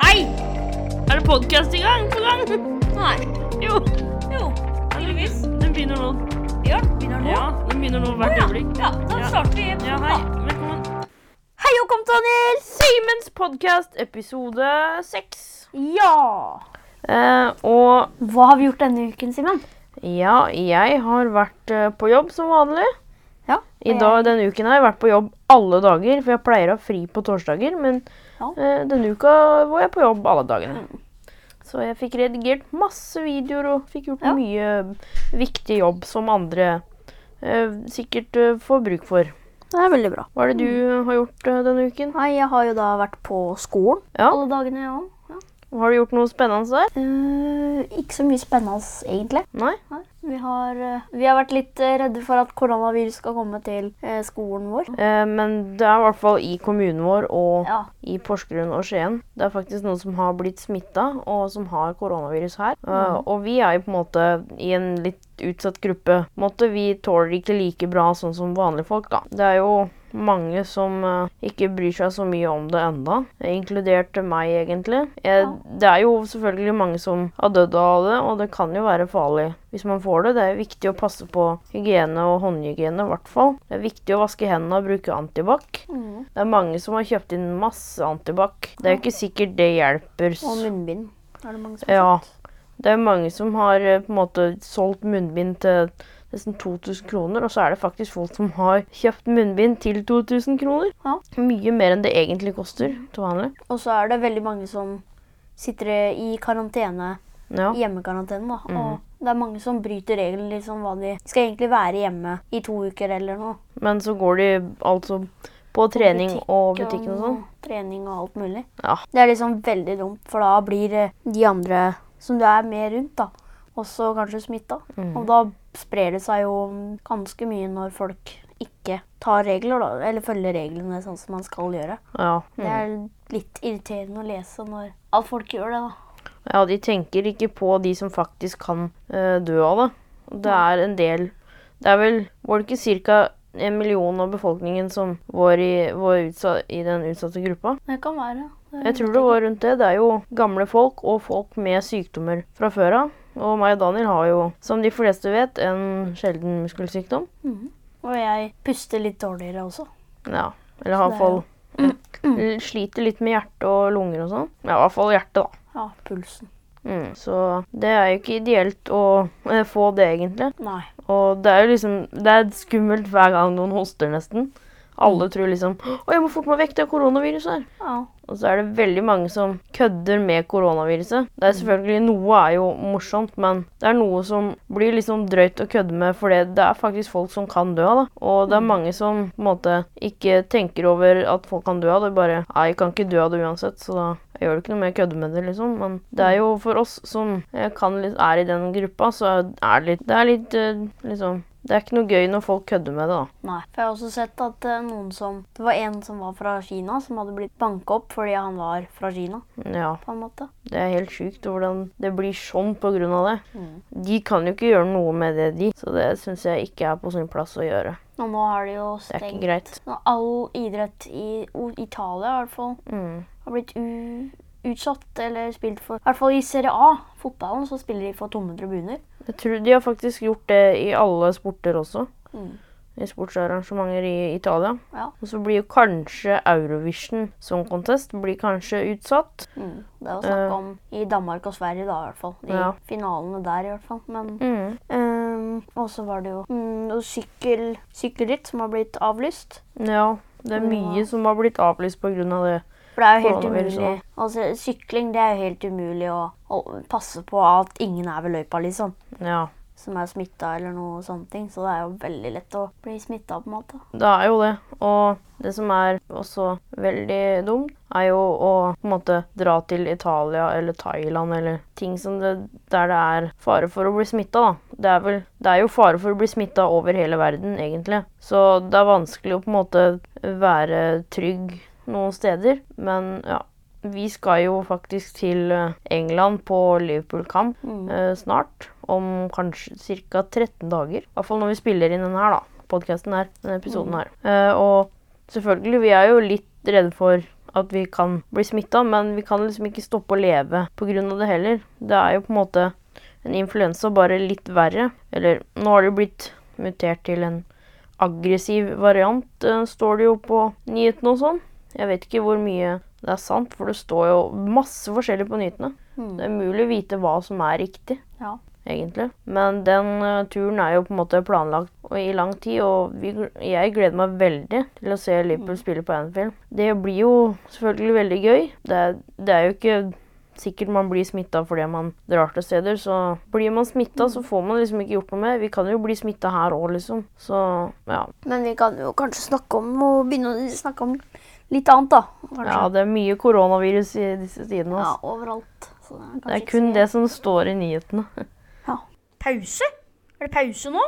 Hei! Er det podkast i gang på gang? Nei. Jo. Jo, tydeligvis. Den begynner nå. Ja, begynner nå. Ja, den begynner nå hvert ja. øyeblikk. ja, da starter vi. Ja, hei. Velkommen. Hei og kom, Daniel. Simens podkast, episode seks. Ja. Eh, og Hva har vi gjort denne uken, Simen? ja, jeg har vært eh, på jobb som vanlig. Ja. I dag, Denne uken har jeg vært på jobb alle dager, for jeg pleier å ha fri på torsdager. Men Ja. eh, denne uka var jeg på jobb alle dagene. Så jeg fikk redigert masse videoer og fikk gjort Ja. mye viktig jobb som andre eh, sikkert eh, får bruk for. Det er veldig bra. Hva er det du har gjort denne uken? Nei, jeg har jo da vært på skolen Ja, alle dagene. Ja. Har du gjort noe spennende der? Uh, ikke så mye spennende, egentlig. Nei? Nei. Vi, har, uh, vi har vært litt eh, redde for at koronavirus skal komme til uh, skolen vår. Men det er i hvert fall i kommunen vår og Ja. i Porsgrunn og Skien. Det er faktisk noen som har blitt smitta, og som har koronavirus her. Mm. og vi er jo på en måte i en litt utsatt gruppe. Måte, vi tåler ikke like bra sånn som vanlige folk, da. Det er jo mange som eh, ikke bryr seg så mye om det enda, inkludert meg, egentlig. Det er jo selvfølgelig mange som har dødd av det, og det kan jo være farlig hvis man får det. Det er viktig å passe på hygiene og håndhygiene, i hvert fall. Det er viktig å vaske hendene og bruke antibac. Mm. Det er mange som har kjøpt inn masse antibac. Det er jo ikke sikkert det hjelper. Og munnbind. Er det mange som har Ja. kjøpt? Det er mange som har eh, på en måte solgt munnbind til nesten 2000 kroner, og så er det faktisk folk som har kjøpt munnbind til 2000 kroner. Ja. Mye mer enn det egentlig koster til vanlig. Og så er det veldig mange som sitter i karantene, Ja. hjemmekarantene. da. Mm. Og det er mange som bryter reglene liksom hva de skal egentlig være hjemme i to uker eller noe. Men så går de altså på trening butikk og butikken og sånn. Trening og alt mulig. Ja. Det er liksom veldig dumt, for da blir eh, de andre som du er med rundt, da, også kanskje smitta. Mm. Og da sprer det seg jo ganske mye når folk ikke tar regler, da, eller følger reglene sånn som man skal gjøre. Ja. Det er litt irriterende å lese når at folk gjør det, da. ja, de tenker ikke på de som faktisk kan uh, dø av det. Det er en del Det er vel Var det ikke ca. en million av befolkningen som var i, var utsatt, i den utsatte gruppa? Det kan være. Det Jeg tror det var rundt det. Det er jo gamle folk og folk med sykdommer fra før av. Og meg og Daniel har jo, som de fleste vet, en sjelden muskelsykdom. Mhm. Og jeg puster litt dårligere også. Ja, eller har i det hvert er fall Sliter litt med hjerte og lunger og sånn. Ja, i hvert fall hjertet, da. Ja, pulsen. Mm, så det er jo ikke ideelt å eh, få det, egentlig. Nei. Og det er jo liksom Det er skummelt hver gang noen hoster, nesten. Alle tror liksom Å, jeg må fort meg vekk, det er koronaviruset her. Ja. Og så er det veldig mange som kødder med koronaviruset. Det er selvfølgelig Noe er jo morsomt, men det er noe som blir liksom drøyt å kødde med, for det er faktisk folk som kan dø av det. Og det er mange som på en måte ikke tenker over at folk kan dø av det. Bare Nei, jeg kan ikke dø av det uansett, så da gjør det ikke noe med å kødde med det, liksom. Men det er jo for oss som eh, kan litt, er i den gruppa, så er det litt Det er litt eh, liksom Det er ikke noe gøy når folk kødder med det, da. Nei. For jeg har også sett at eh, noen som Det var en som var fra Kina, som hadde blitt banka opp fordi han var fra Kina, Ja. på en måte. Det er helt sjukt hvordan det blir sånn av det. Mm. De kan jo ikke gjøre noe med det, de. Så det syns jeg ikke er på sin plass å gjøre. Og nå har de jo Det er ikke stengt greit. Nå, All idrett i O- Italia i hvert fall Mm. har blitt u utsatt eller spilt for I hvert fall i Serie A, fotballen, så spiller de for tomme tribuner. Jeg tror de har faktisk gjort det i alle sporter også. Mm. I sportsarrangementer i Italia. Ja. Og så blir jo kanskje Eurovision Song Contest blir kanskje utsatt. Mm. Det å snakk Eh. om i Danmark og Sverige, da, i hvert fall. I Ja. finalene der, i hvert fall. Men Mm. um, Og så var det jo mm, noe sykkel, sykkelritt som har blitt avlyst. Ja. Det er mye som har blitt avlyst pga. Av det. For det er jo helt umulig. Altså, sykling det er jo helt umulig å, å passe på at ingen er ved løypa, liksom. Ja. Som er smitta eller noe sånne ting. Så det er jo veldig lett å bli smitta, på en måte. Det er jo det. Og det som er også veldig dumt, er jo å på en måte dra til Italia eller Thailand eller ting som det, der det er fare for å bli smitta, da. Det er, vel, det er jo fare for å bli smitta over hele verden, egentlig. Så det er vanskelig å på en måte være trygg noen steder. Men ja. Vi skal jo faktisk til eh, England på Liverpool-kamp Mm. eh, snart. Om kanskje ca. 13 dager. I hvert fall når vi spiller inn denne her, da. Podkasten her. Denne episoden her. Eh, og selvfølgelig, vi er jo litt redde for at vi kan bli smitta, men vi kan liksom ikke stoppe å leve pga. det heller. Det er jo på en måte en influensa, bare litt verre. Eller nå har det jo blitt mutert til en aggressiv variant, eh, står det jo på nyhetene og sånn. Jeg vet ikke hvor mye det er sant, for det står jo masse forskjellig på nyhetene. Mm. Det er mulig å vite hva som er riktig, Ja. egentlig. Men den eh, turen er jo på en måte planlagt i lang tid, og vi, jeg gleder meg veldig til å se Liverpool spille på Anfield. Det blir jo selvfølgelig veldig gøy. Det, det er jo ikke sikkert man blir smitta fordi man drar til steder, så blir man smitta, så får man liksom ikke gjort noe med. Vi kan jo bli smitta her òg, liksom. Så ja. Men vi kan jo kanskje snakke om å begynne å snakke om litt annet, da. Kanskje. ja, det er mye koronavirus i disse tidene. Ja, Altså. overalt. Så det er, Det er kun det som står i nyhetene. Pause? Er det pause nå?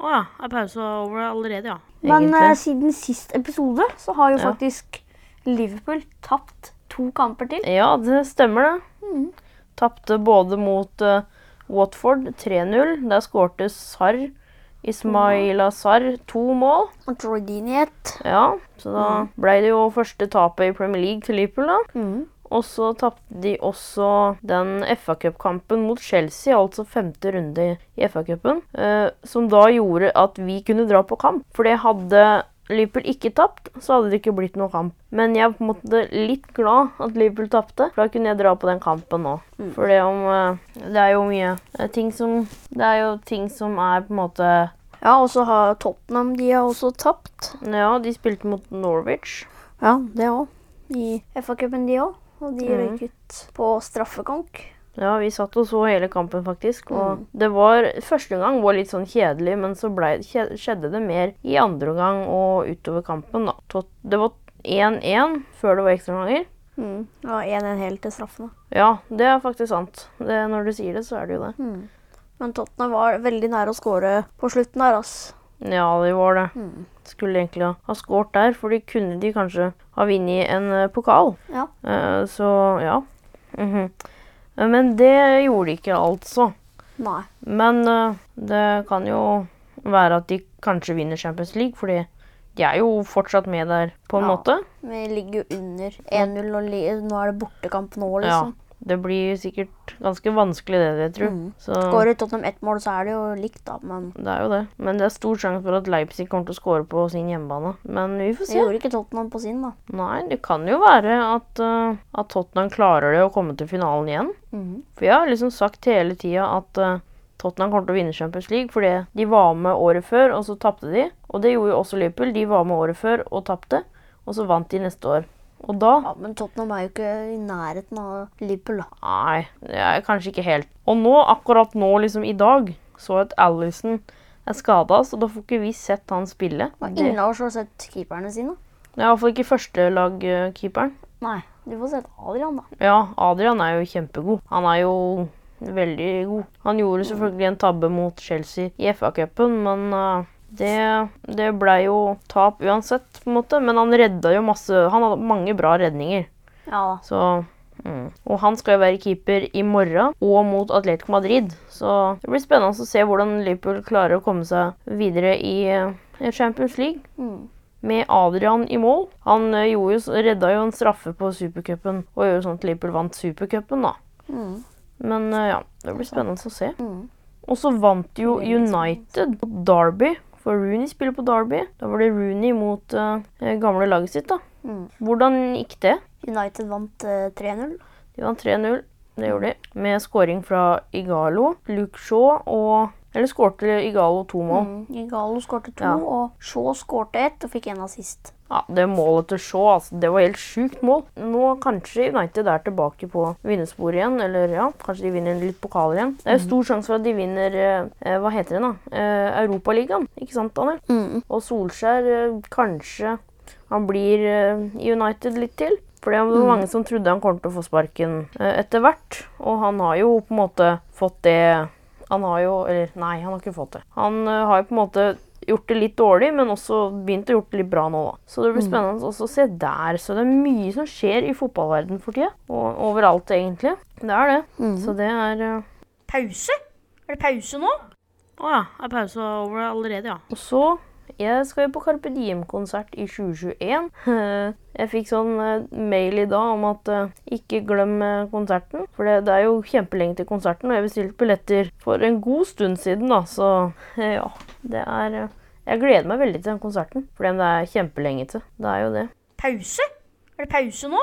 Å ja. Er pause over allerede, ja. Men eh, siden sist episode så har jo Ja. faktisk Liverpool tapt to kamper til. Ja, det stemmer det. Mm. Tapte både mot uh, Watford 3-0. Der skårte Sarr, Ismaila Sarr, to mål. Og Jordini ett. Ja, så da ble det jo første tapet i Premier League til Liverpool, da. Mm. Og så tapte de også den FA-cupkampen mot Chelsea, altså femte runde i FA-cupen, eh, som da gjorde at vi kunne dra på kamp. For det hadde Liverpool ikke tapt, så hadde det ikke blitt noen kamp. Men jeg er på en måte litt glad at Liverpool tapte, for da kunne jeg dra på den kampen nå. Mm. For det om eh, Det er jo mye eh, ting som Det er jo ting som er på en måte Ja, og så har Tottenham de har også tapt. Ja, de spilte mot Norwich. Ja, det òg. I FA-cupen, de òg. Og de røyk ut på straffekonk. Ja, vi satt og så hele kampen, faktisk. Og Mm. det var Første gang var litt sånn kjedelig, men så ble, skjedde det mer i andre gang og utover kampen, da. Tot- Det var 1-1 før det var ekstraomganger. Mm. Ja, 1-1 helt til straffene. Ja, det er faktisk sant. Det, når du sier det, så er det jo det. Mm. Men Tottenham var veldig nære å skåre på slutten der, ass. Ja, det var det. Mm. Skulle egentlig ha, skåret der, for de kunne de kanskje ha vunnet en eh, pokal. Ja. Uh, så ja. Mhm. Eh, Men det gjorde de ikke, altså. Nei. Men uh, det kan jo være at de kanskje vinner Champions League, fordi de er jo fortsatt med der på en Ja. måte. Vi ligger jo under 1-0, og nå er det bortekamp nå, liksom. Det blir sikkert ganske vanskelig, det, jeg tror. Mm. Så Skårer Tottenham ett mål, så er det jo likt, da. Men det er jo det. Men det er stor sjanse for at Leipzig kommer til å score på sin hjemmebane. Men vi får se. det gjorde ikke Tottenham på sin, da. Nei, det kan jo være at, uh, at Tottenham klarer det å komme til finalen igjen. Mm. For jeg har liksom sagt hele tida at uh, Tottenham kommer til å vinne Champions League fordi de var med året før, og så tapte de. Og det gjorde jo også Liverpool. De var med året før og tapte, og så vant de neste år. Og da Ja, men Tottenham er jo ikke i nærheten av Liverpool, da. Nei, det er kanskje ikke helt. Og nå, akkurat nå, liksom i dag, så at Alison er skada, så da får ikke vi sett han spille. Og ingen av oss har sett keeperne sine. det er iallfall ikke førstelagkeeperen. Nei. Du får sett Adrian, da. Ja, Adrian er jo kjempegod. Han er jo veldig god. Han gjorde selvfølgelig en tabbe mot Chelsea i FA-cupen, men uh, det, det ble jo tap uansett, på en måte. Men han redda jo masse Han hadde mange bra redninger. Ja da. Så mm. Og han skal jo være keeper i morgen og mot Atletico Madrid. Så det blir spennende å se hvordan Liverpool klarer å komme seg videre i eh, Champions League. Mm. Med Adrian i mål. Han eh, jo, redda jo en straffe på supercupen og gjorde sånn at Liverpool vant supercupen, da. Mm. Men eh, ja, det blir spennende å se. Mm. Og så vant jo United Derby. For Rooney spiller på Derby. Da var det Rooney mot uh, gamle laget sitt, da. Mm. Hvordan gikk det? United vant uh, 3-0. De vant 3-0. Det gjorde de. Med scoring fra Igalo, Luke Shaw og Eller skårte Igalo to mål. Mm. Igalo skårte to, Ja. og Shaw skårte ett og fikk en assist. Ja, Det målet til Shaw, altså, det var helt sjukt mål. Nå kanskje United er tilbake på vinnersporet igjen. Eller ja, kanskje de vinner litt pokaler igjen. Det er jo stor sjanse for at de vinner eh, eh, Hva heter det, da? Eh, Europaligaen. Ikke sant, Daniel? Mm. Og Solskjær eh, kanskje han blir eh, i United litt til. For det var mange som trodde han kom til å få sparken eh, etter hvert. Og han har jo på en måte fått det Han har jo Eller nei, han har ikke fått det. Han eh, har jo på en måte gjort det litt dårlig, men også begynt å gjort det litt bra nå, da. Så det blir spennende også å se der. Så det er mye som skjer i fotballverden for tida. Og overalt, egentlig. Det er det. Mm. Så det er uh... Pause? Er det pause nå? Å ja. Er pause over allerede, ja. Og så Jeg skal jo på Carpe Diem-konsert i 2021. Jeg fikk sånn eh, mail i dag om at eh, ikke glem eh, konserten. For det, er jo kjempelenge til konserten, og jeg bestilte billetter for en god stund siden, da. Så ja, det er Jeg gleder meg veldig til den konserten, fordi det er kjempelenge til. Det er jo det. Pause? Er det pause nå?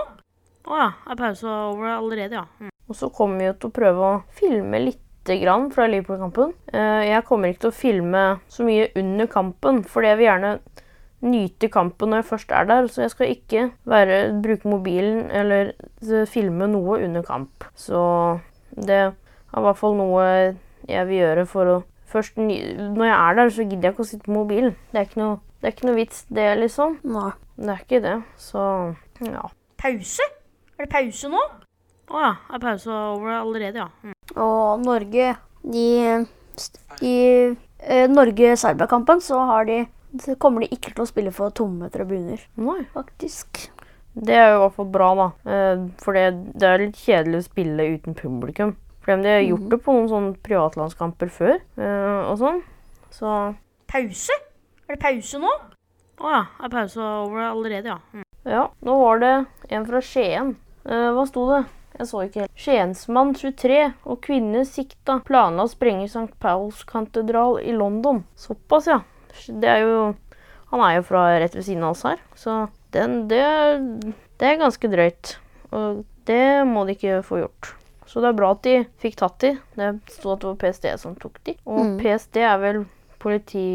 Å ja, er pause over allerede, ja. Og så kommer vi jo til å prøve å filme lite grann fra Liverpool-kampen. Eh, Jeg kommer ikke til å filme så mye under kampen, fordi jeg vil gjerne nyte kampen når jeg først er der. Så jeg skal ikke være, bruke mobilen eller eh, filme noe under kamp. Så det er i hvert fall noe jeg vil gjøre for å Først når jeg er der, så gidder jeg ikke å sitte på mobilen. Det er ikke noe, det er ikke noe vits, det, liksom. Nei. Det er ikke det. Så ja. Pause? Er det pause nå? Å ja. Er pausa over allerede, ja. Og Norge, de I eh, Norge-Serbia-kampen så har de så kommer de ikke til å spille for tomme tribuner, Nei. faktisk. Det er jo i hvert fall bra, da. Eh, For det, det er litt kjedelig å spille uten publikum. For de har gjort det på noen sånne privatlandskamper før eh, og sånn. Så Pause? Er det pause nå? Å ja. Er pausa over allerede, ja. Ja, nå var det en fra Skien. Eh, hva sto det? Jeg så ikke helt. Skiensmann 23 og kvinne sikta. Planla å sprenge St. Pauls katedral i London. Såpass, ja. Det er jo Han er jo fra rett ved siden av oss her, så den, det, det er ganske drøyt. Og det må de ikke få gjort. Så det er bra at de fikk tatt de. Det sto at det var PST som tok de. Og Mm. PST er vel politi...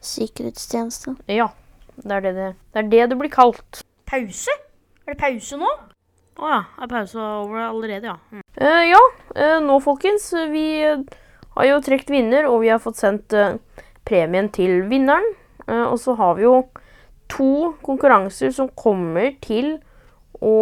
Sikkerhetstjeneste. Ja, det er det det, det, er det, det blir kalt. Pause? Er det pause nå? Å ja. Er pausa over allerede, ja. Eh, ja, uh, nå folkens. Vi har jo trukket vinner, og vi har fått sendt uh, premien til vinneren. Eh, og så har vi jo to konkurranser som kommer til å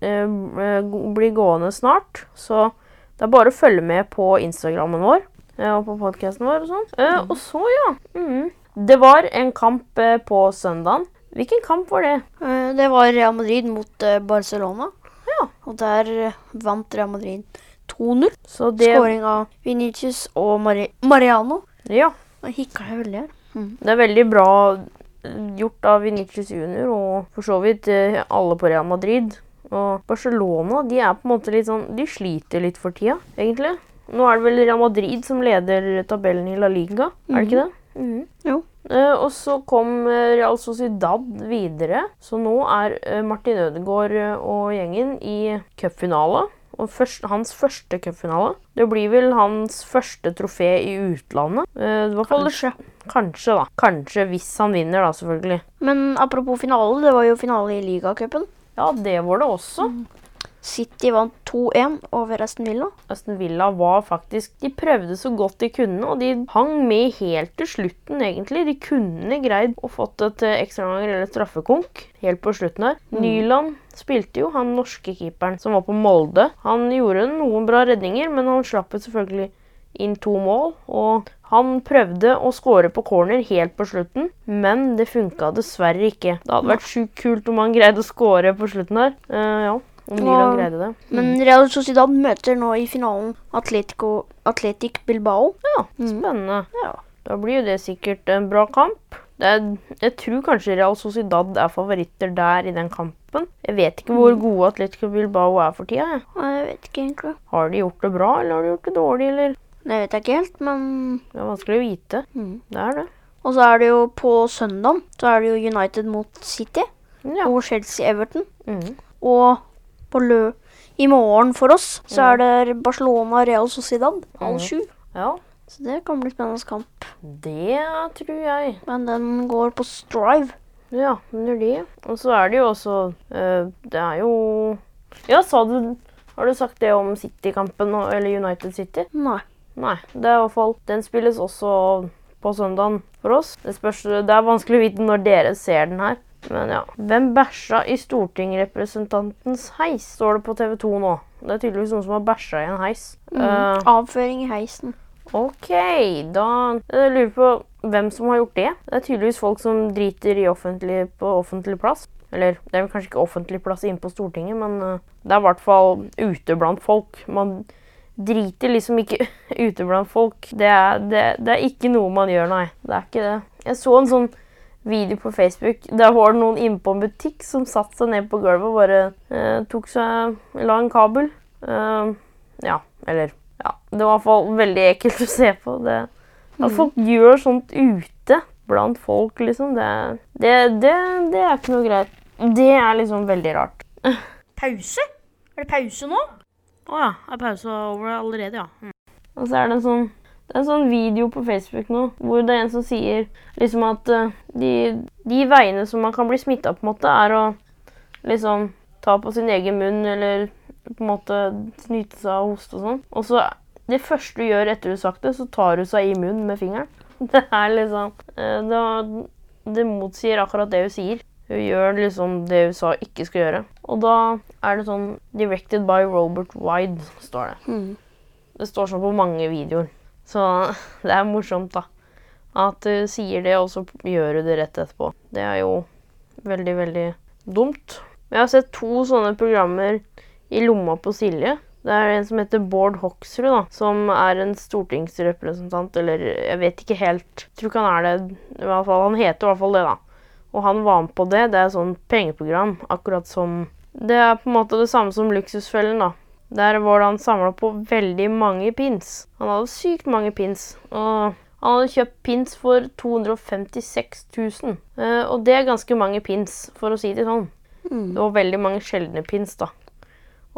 bli gående snart. Så det er bare å følge med på Instagrammen vår og på podkasten vår og sånn. Mm. og så, ja. Mm. Det var en kamp på søndagen. Hvilken kamp var det? Eh, Det var Real Madrid mot Barcelona. Ja. Og der eh, vant Real Madrid 2-0. Så det Skåring av Vinicius og Mari Mariano. Ja. Nå hikka jeg veldig her. Det er veldig bra eh, gjort av Vinicius Junior og for så vidt eh, alle på Real Madrid. Og Barcelona de er på en måte litt sånn De sliter litt for tida, egentlig. Nå er det vel Real Madrid som leder tabellen i La Liga, er det ikke det? Mhm. Jo. Eh, og så kom eh, Real Sociedad videre. Så nå er eh, Martin Ødegaard og gjengen i cupfinale. Og først, hans første cupfinale. Det blir vel hans første trofé i utlandet. Kanskje. Kanskje, da. Kanskje hvis han vinner, da, selvfølgelig. Men apropos finale, det var jo finale i ligacupen. Ja, det var det også. City vant 2-1 over Aston Villa. Aston Villa var faktisk De prøvde så godt de kunne, og de hang med helt til slutten, egentlig. De kunne greid å fått et eh, ekstraomganger eller straffekonk helt på slutten her. Nyland spilte jo, han norske keeperen som var på Molde. Han gjorde noen bra redninger, men han slapp selvfølgelig inn to mål. Og han prøvde å skåre på corner helt på slutten, men det funka dessverre ikke. Det hadde vært sjukt kult om han greide å skåre på slutten her. Uh, ja, Og- greide det. Men Real Sociedad møter nå i finalen Atletico, Atletic Bilbao. Ja, spennende. Ja. Da blir jo det sikkert en bra kamp. Det er, jeg tror kanskje Real Sociedad er favoritter der i den kampen. Jeg vet ikke hvor gode Atletico Bilbao er for tida. jeg. Jeg vet ikke egentlig. Har de gjort det bra, eller har de gjort det dårlig, eller? Det vet jeg ikke helt, men Det er vanskelig å vite. Mm. Det er det. Og så er det jo på søndag så er det jo United mot City Ja. og Chelsea-Everton. Mm. Og på lø i morgen for oss så er det Barcelona-Real Sociedad halv sju. ja. Så det kan bli spennende kamp. Det tror jeg. Men den går på Strive. Ja, den gjør det. Og så er det jo også øh, Det er jo Ja, sa du Har du sagt det om City-kampen, eller United City? Nei. Nei, det er i hvert fall Den spilles også på søndagen for oss. Det, spørs, det er vanskelig å vite når dere ser den her. Men ja. Hvem bæsja i stortingsrepresentantens heis, står det på TV 2 nå. Det er tydeligvis noen som har bæsja i en heis. Eh, Avføring i heisen. ok, da Jeg lurer på hvem som har gjort det. Det er tydeligvis folk som driter i offentlig, på offentlig plass. Eller det er vel kanskje ikke offentlig plass inne på Stortinget, men uh, det er i hvert fall ute blant folk. Man driter liksom ikke ute blant folk. Det er, det, det er ikke noe man gjør, nei. Det er ikke det. Jeg så en sånn video på Facebook. Der var det noen inne på en butikk som satte seg ned på gulvet og bare eh, tok seg La en kabel. Eh, ja, eller Ja. Det var i hvert fall veldig ekkelt å se på. Det, at folk gjør sånt ute blant folk, liksom, det, det, det, det er ikke noe greit. Det er liksom veldig rart. Pause? Er det pause nå? Å ja. Er pause over allerede, ja. Og så er det en sånn det er en sånn video på Facebook nå hvor det er en som sier liksom at eh, de, de veiene som man kan bli smitta på, en måte, er å liksom ta på sin egen munn eller på en måte snyte seg av hoste og sånn. Og så det første du gjør etter du har sagt det, så tar du seg i munnen med fingeren. Det er liksom eh, Det, det motsier akkurat det hun sier. Hun gjør liksom det hun sa ikke skal gjøre. Og da er det sånn 'Directed by Robert Wide', står det. Mm. Det står sånn på mange videoer. Så det er morsomt, da. At du sier det, og så gjør du det rett etterpå. Det er jo veldig, veldig dumt. Jeg har sett to sånne programmer i lomma på Silje. Det er en som heter Bård Hoksrud, da, som er en stortingsrepresentant, eller jeg vet ikke helt. Jeg tror ikke han er det. I hvert fall, han heter i hvert fall det, da. Og han var med på det. Det er sånn pengeprogram, akkurat som Det er på en måte det samme som Luksusfellen, da. Der var det han samla på veldig mange pins. Han hadde sykt mange pins. Og han hadde kjøpt pins for 256 000. Eh, og det er ganske mange pins, for å si det sånn. Mm. Det var veldig mange sjeldne pins, da.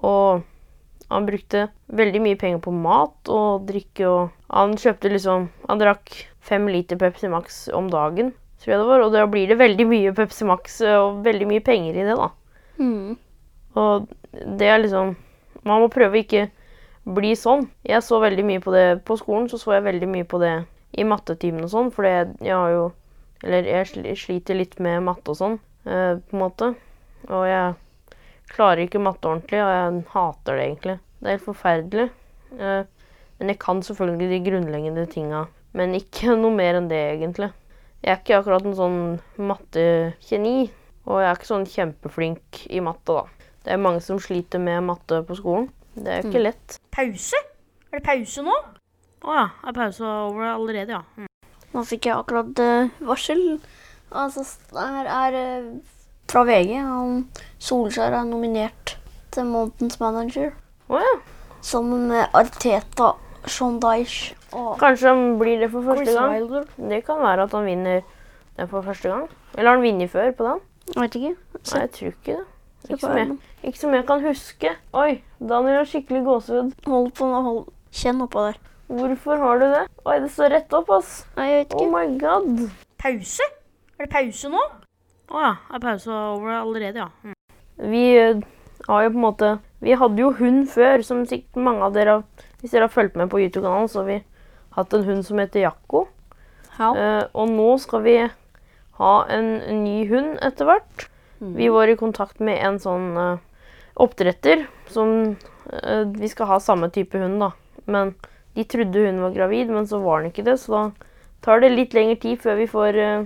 Og han brukte veldig mye penger på mat og drikke og Han kjøpte liksom Han drakk fem liter Pepsi Max om dagen, tror jeg det var. Og da blir det veldig mye Pepsi Max eh, og veldig mye penger i det, da. Mm. Og det er liksom Man må prøve å ikke bli sånn. Jeg så veldig mye på det på skolen, så så jeg veldig mye på det i mattetimen og sånn, for jeg har jo Eller jeg sliter litt med matte og sånn, eh, på en måte. Og jeg klarer ikke matte ordentlig, og jeg hater det egentlig. Det er helt forferdelig. Eh, men jeg kan selvfølgelig de grunnleggende tinga, men ikke noe mer enn det, egentlig. Jeg er ikke akkurat en sånn mattegeni, og jeg er ikke sånn kjempeflink i matte, da. Det er mange som sliter med matte på skolen. Det er ikke lett. Pause? Er det pause nå? Å ja. Er pause over allerede, ja. Nå fikk jeg akkurat eh, varsel. Altså, her er eh, fra VG. Han Solskjær er nominert til Mountains manager. Å ja. Sammen med Arteta, Sean Dyche og Kanskje han blir det for første Chris gang. Wilder. Det kan være at han vinner den for første gang. Eller har han vunnet før på den? Jeg vet ikke. Nei, jeg tror ikke det. Ikke som, jeg, ikke som jeg kan huske. Oi, Daniel har skikkelig gåsehud. Hold på nå. Hold. Kjenn oppå der. Hvorfor har du det? Oi, det står rett opp, ass. Nei, jeg vet ikke. Oh my god. Pause? Er det pause nå? Å ja. Er pause over allerede, ja. Vi eh, har jo på en måte Vi hadde jo hund før, som sikkert mange av dere Hvis dere har fulgt med på YouTube-kanalen, så har vi hatt en hund som heter Jakko. Ja. Eh, og nå skal vi ha en ny hund etter hvert. Vi var i kontakt med en sånn eh, oppdretter som eh, Vi skal ha samme type hund, da. Men de trodde hun var gravid, men så var hun ikke det. Så da tar det litt lengre tid før vi får eh,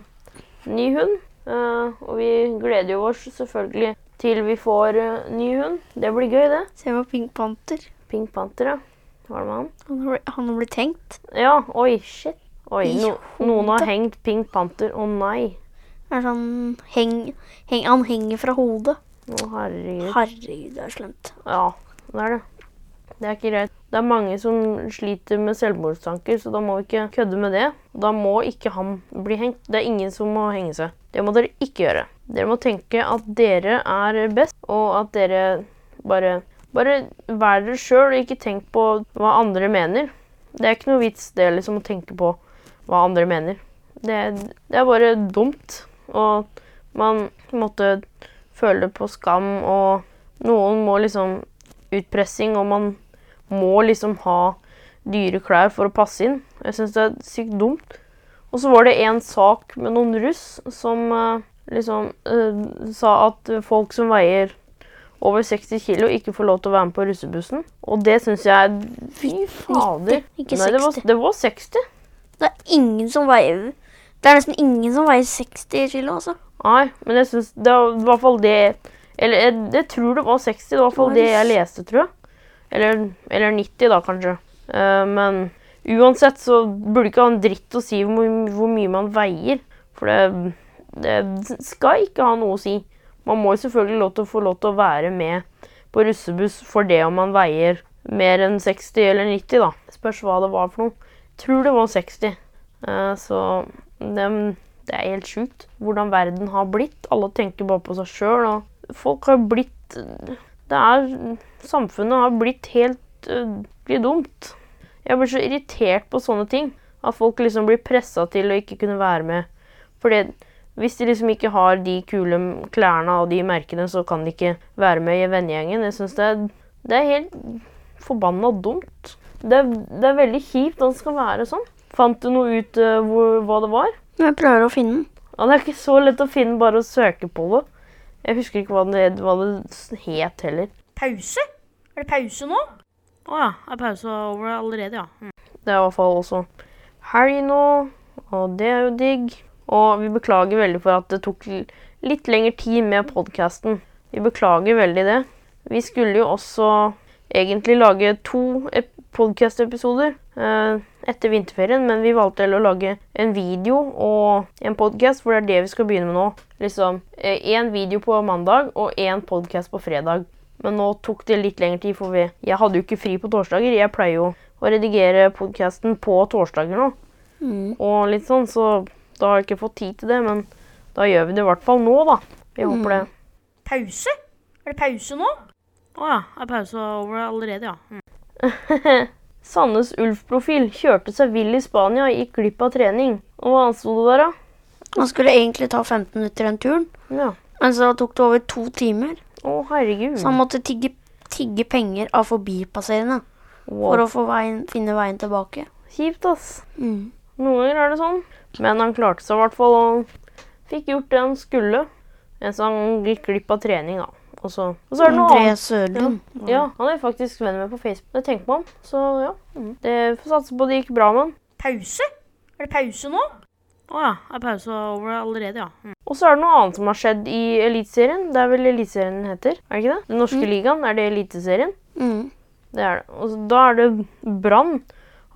ny hund. Og vi gleder jo oss selvfølgelig til vi får ny hund. Det blir gøy, det. Se på Pink Panther. Pink Panther, ja. Hva er det med han? Han har, han blitt hengt. Ja, oi, shit. Oi, no, noen har hengt Pink Panther. Å nei. Er sånn heng, heng, Han henger fra hodet. Å, herregud. Herregud, det er slemt. Ja, det er det. Det er ikke greit. Det er mange som sliter med selvmordstanker, så da må vi ikke kødde med det. Da må ikke han bli hengt. Det er ingen som må henge seg. Det må dere ikke gjøre. Dere må tenke at dere er best, og at dere bare Bare vær dere sjøl, og ikke tenk på hva andre mener. Det er ikke noe vits det liksom å tenke på hva andre mener. Det, det er bare dumt. Og man måtte føle på skam, og noen må liksom Utpressing, og man må liksom ha dyre klær for å passe inn. Jeg syns det er sykt dumt. Og så var det en sak med noen russ som eh, liksom eh, sa at folk som veier over 60 kilo, ikke får lov til å være med på russebussen. Og det syns jeg Fy fader. 90, ikke Nei, det var, 60. det var 60. Det er ingen som veier Det er nesten ingen som veier 60 kilo, altså. Nei, men jeg syns det var i hvert fall det Eller jeg, jeg tror det var 60. Det var i hvert fall det jeg leste, tror jeg. Eller, eller 90, da, kanskje. Uh, men uansett så burde ikke ha en dritt å si hvor, hvor mye man veier. For det, det skal ikke ha noe å si. Man må jo selvfølgelig lov til å få lov til å være med på russebuss for det om man veier mer enn 60 eller 90, da. Spørs hva det var for noe. Jeg Tror det var 60. Uh, så det, er helt sjukt hvordan verden har blitt. Alle tenker bare på seg sjøl, folk har blitt Det er Samfunnet har blitt helt uh, dumt. Jeg blir så irritert på sånne ting. At folk liksom blir pressa til å ikke kunne være med. Fordi hvis de liksom ikke har de kule klærne og de merkene, så kan de ikke være med i vennegjengen. Jeg syns det, det, er helt forbanna dumt. Det, det, er veldig kjipt at det skal være sånn. Fant du noe ut uh, hvor, hva det var? Jeg prøver å finne den. Ja, Det er ikke så lett å finne, bare å søke på det. Jeg husker ikke hva det, hva det het heller. Pause? Er det pause nå? Å oh, ja. Er pause over allerede, ja. Mm. Det er i hvert fall også helg nå, og det er jo digg. Og vi beklager veldig for at det tok litt lengre tid med podkasten. Vi beklager veldig det. Vi skulle jo også egentlig lage to podkast-episoder eh, etter vinterferien, men vi valgte å lage en video og en podkast, for det er det vi skal begynne med nå. Liksom én eh, video på mandag og én podkast på fredag. Men nå tok det litt lengre tid, for vi, jeg hadde jo ikke fri på torsdager. Jeg pleier jo å redigere podkasten på torsdager nå. Mm. Og litt sånn, så da har jeg ikke fått tid til det. Men da gjør vi det i hvert fall nå, da. Jeg håper det. Mm. Pause? Er det pause nå? Å oh, ja. Er pausa over allerede, ja. Mm. Sandnes Ulf-profil kjørte seg vill i Spania og gikk glipp av trening. Og hva sto det der, da? Han skulle egentlig ta 15 minutter den turen, ja. men så tok det over to timer. Å, herregud. Så han måtte tigge, tigge penger av forbipasserende wow. for å få veien, finne veien tilbake. Kjipt, ass. Mm. Noen ganger er det sånn. Men han klarte seg i hvert fall og fikk gjort det han skulle. Mens han gikk glipp av trening, da. Og så, og så er det noe André Sørlund. Ja, ja, han er faktisk venn med på Facebook. Det tenker man. Så ja. Mm. Det får satse på det gikk bra med han. Pause? Er det pause nå? Å ja. Er pause over allerede, ja. Mm. Og så er det noe annet som har skjedd i Eliteserien. Det er vel Eliteserien heter? Er det ikke det? Den norske mm. ligaen. Er det Eliteserien? Mm. Det er det. Og da er det Brann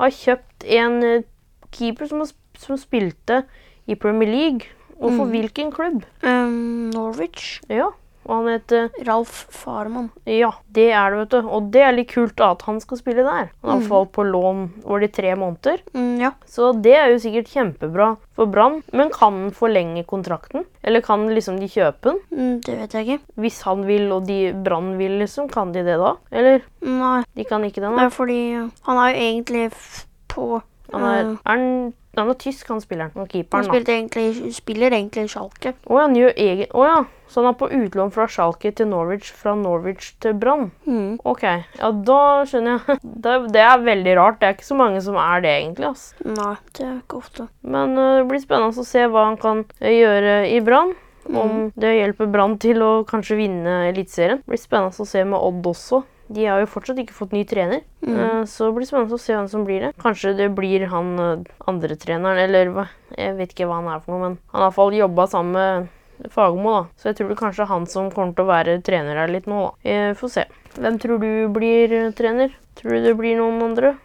har kjøpt en eh, keeper som, som spilte i Premier League. Og for mm. hvilken klubb? Um, Norwich. Ja. Og han heter Ralf Farman. Ja, det er det, vet du. Og det er litt kult at han skal spille der. Han har mm. falt på lån over de tre måneder. Mm, ja. Så det er jo sikkert kjempebra for Brann. Men kan han forlenge kontrakten? Eller kan liksom de kjøpe den? Mm, det vet jeg ikke. Hvis han vil, og de Brann vil, liksom, kan de det da? Eller? Nei. De kan ikke det, nå? Nei, fordi han er jo egentlig på han er, er han han er tysk, han spilleren. Han keeperen. Han egentlig, spiller egentlig Schalke. Å oh, han gjør egen... Å ja. Så han er på utlån fra Schalke til Norwich, fra Norwich til Brann? Mm. OK. Ja, da skjønner jeg. Det, det, er veldig rart. Det er ikke så mange som er det, egentlig. ass. Nei, det er ikke ofte. Men uh, det blir spennende å se hva han kan uh, gjøre i Brann. Mm. Om det hjelper Brann til å kanskje vinne Eliteserien. Det blir spennende å se med Odd også. De har jo fortsatt ikke fått ny trener, mm. uh, så det blir spennende å se hvem som blir det. Kanskje det blir han uh, andre treneren, eller hva. Jeg vet ikke hva han er for noe, men han har iallfall jobba sammen med Fagermo, da. Så jeg tror det er kanskje er han som kommer til å være trener her litt nå, da. Vi får se. Hvem tror du blir uh, trener? Tror du det blir noen andre?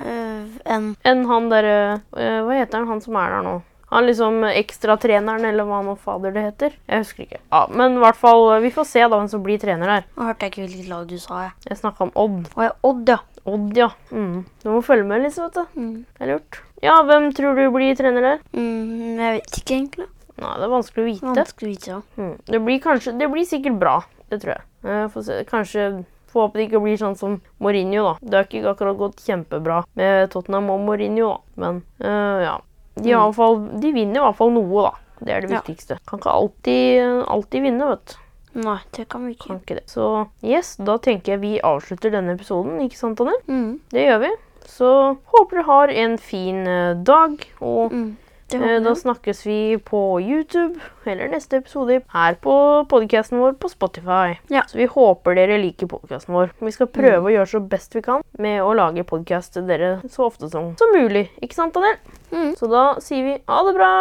Enn en han derre Hva heter han, han som er der nå? Han liksom ekstratreneren, eller hva nå fader det heter. Jeg husker ikke. Ja, Men i hvert fall, vi får se da hvem som blir trener der. Nå hørte jeg ikke hvilket lag du sa. Jeg, jeg snakka om Odd. Å ja, Odd, ja. Odd, ja. Mm. Du må følge med liksom. vet du. Mm. Det er lurt. Ja, hvem tror du blir trener der? Mm, jeg vet ikke, egentlig. Nei, det er vanskelig å vite. Vanskelig å vite, ja. Mm. Det blir kanskje Det blir sikkert bra. Det tror jeg. jeg får se. Kanskje Får håpe det ikke blir sånn som Mourinho, da. Det har ikke akkurat gått kjempebra med Tottenham og Mourinho, da. Men uh, ja. De, fall, de vinner i hvert fall noe, da. Det er det ja. viktigste. Kan ikke alltid, alltid vinne, vet du. Nei, det kan vi ikke. Kan ikke det. Så yes, da tenker jeg vi avslutter denne episoden, ikke sant, Anne? Mm. Det gjør vi. Så håper du har en fin uh, dag, og mm. Eh, da snakkes vi på YouTube eller neste episode her på podkasten vår på Spotify. Ja. Så vi håper dere liker podkasten vår. Vi skal prøve mm. å gjøre så best vi kan med å lage podkast til dere så ofte som, som mulig. Ikke sant, Daniel? Mm. Så da sier vi ha det bra.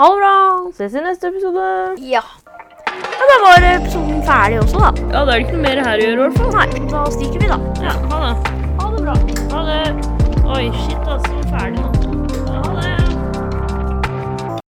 Ha det bra. Ses i neste episode. Ja. ja da var episoden ferdig også, da. Ja, da er det ikke noe mer her å gjøre, i hvert fall. Nei, da stikker vi, da. Ja, ha det. Ha det bra. Ha det. Oi, shit, altså. Ferdig nå.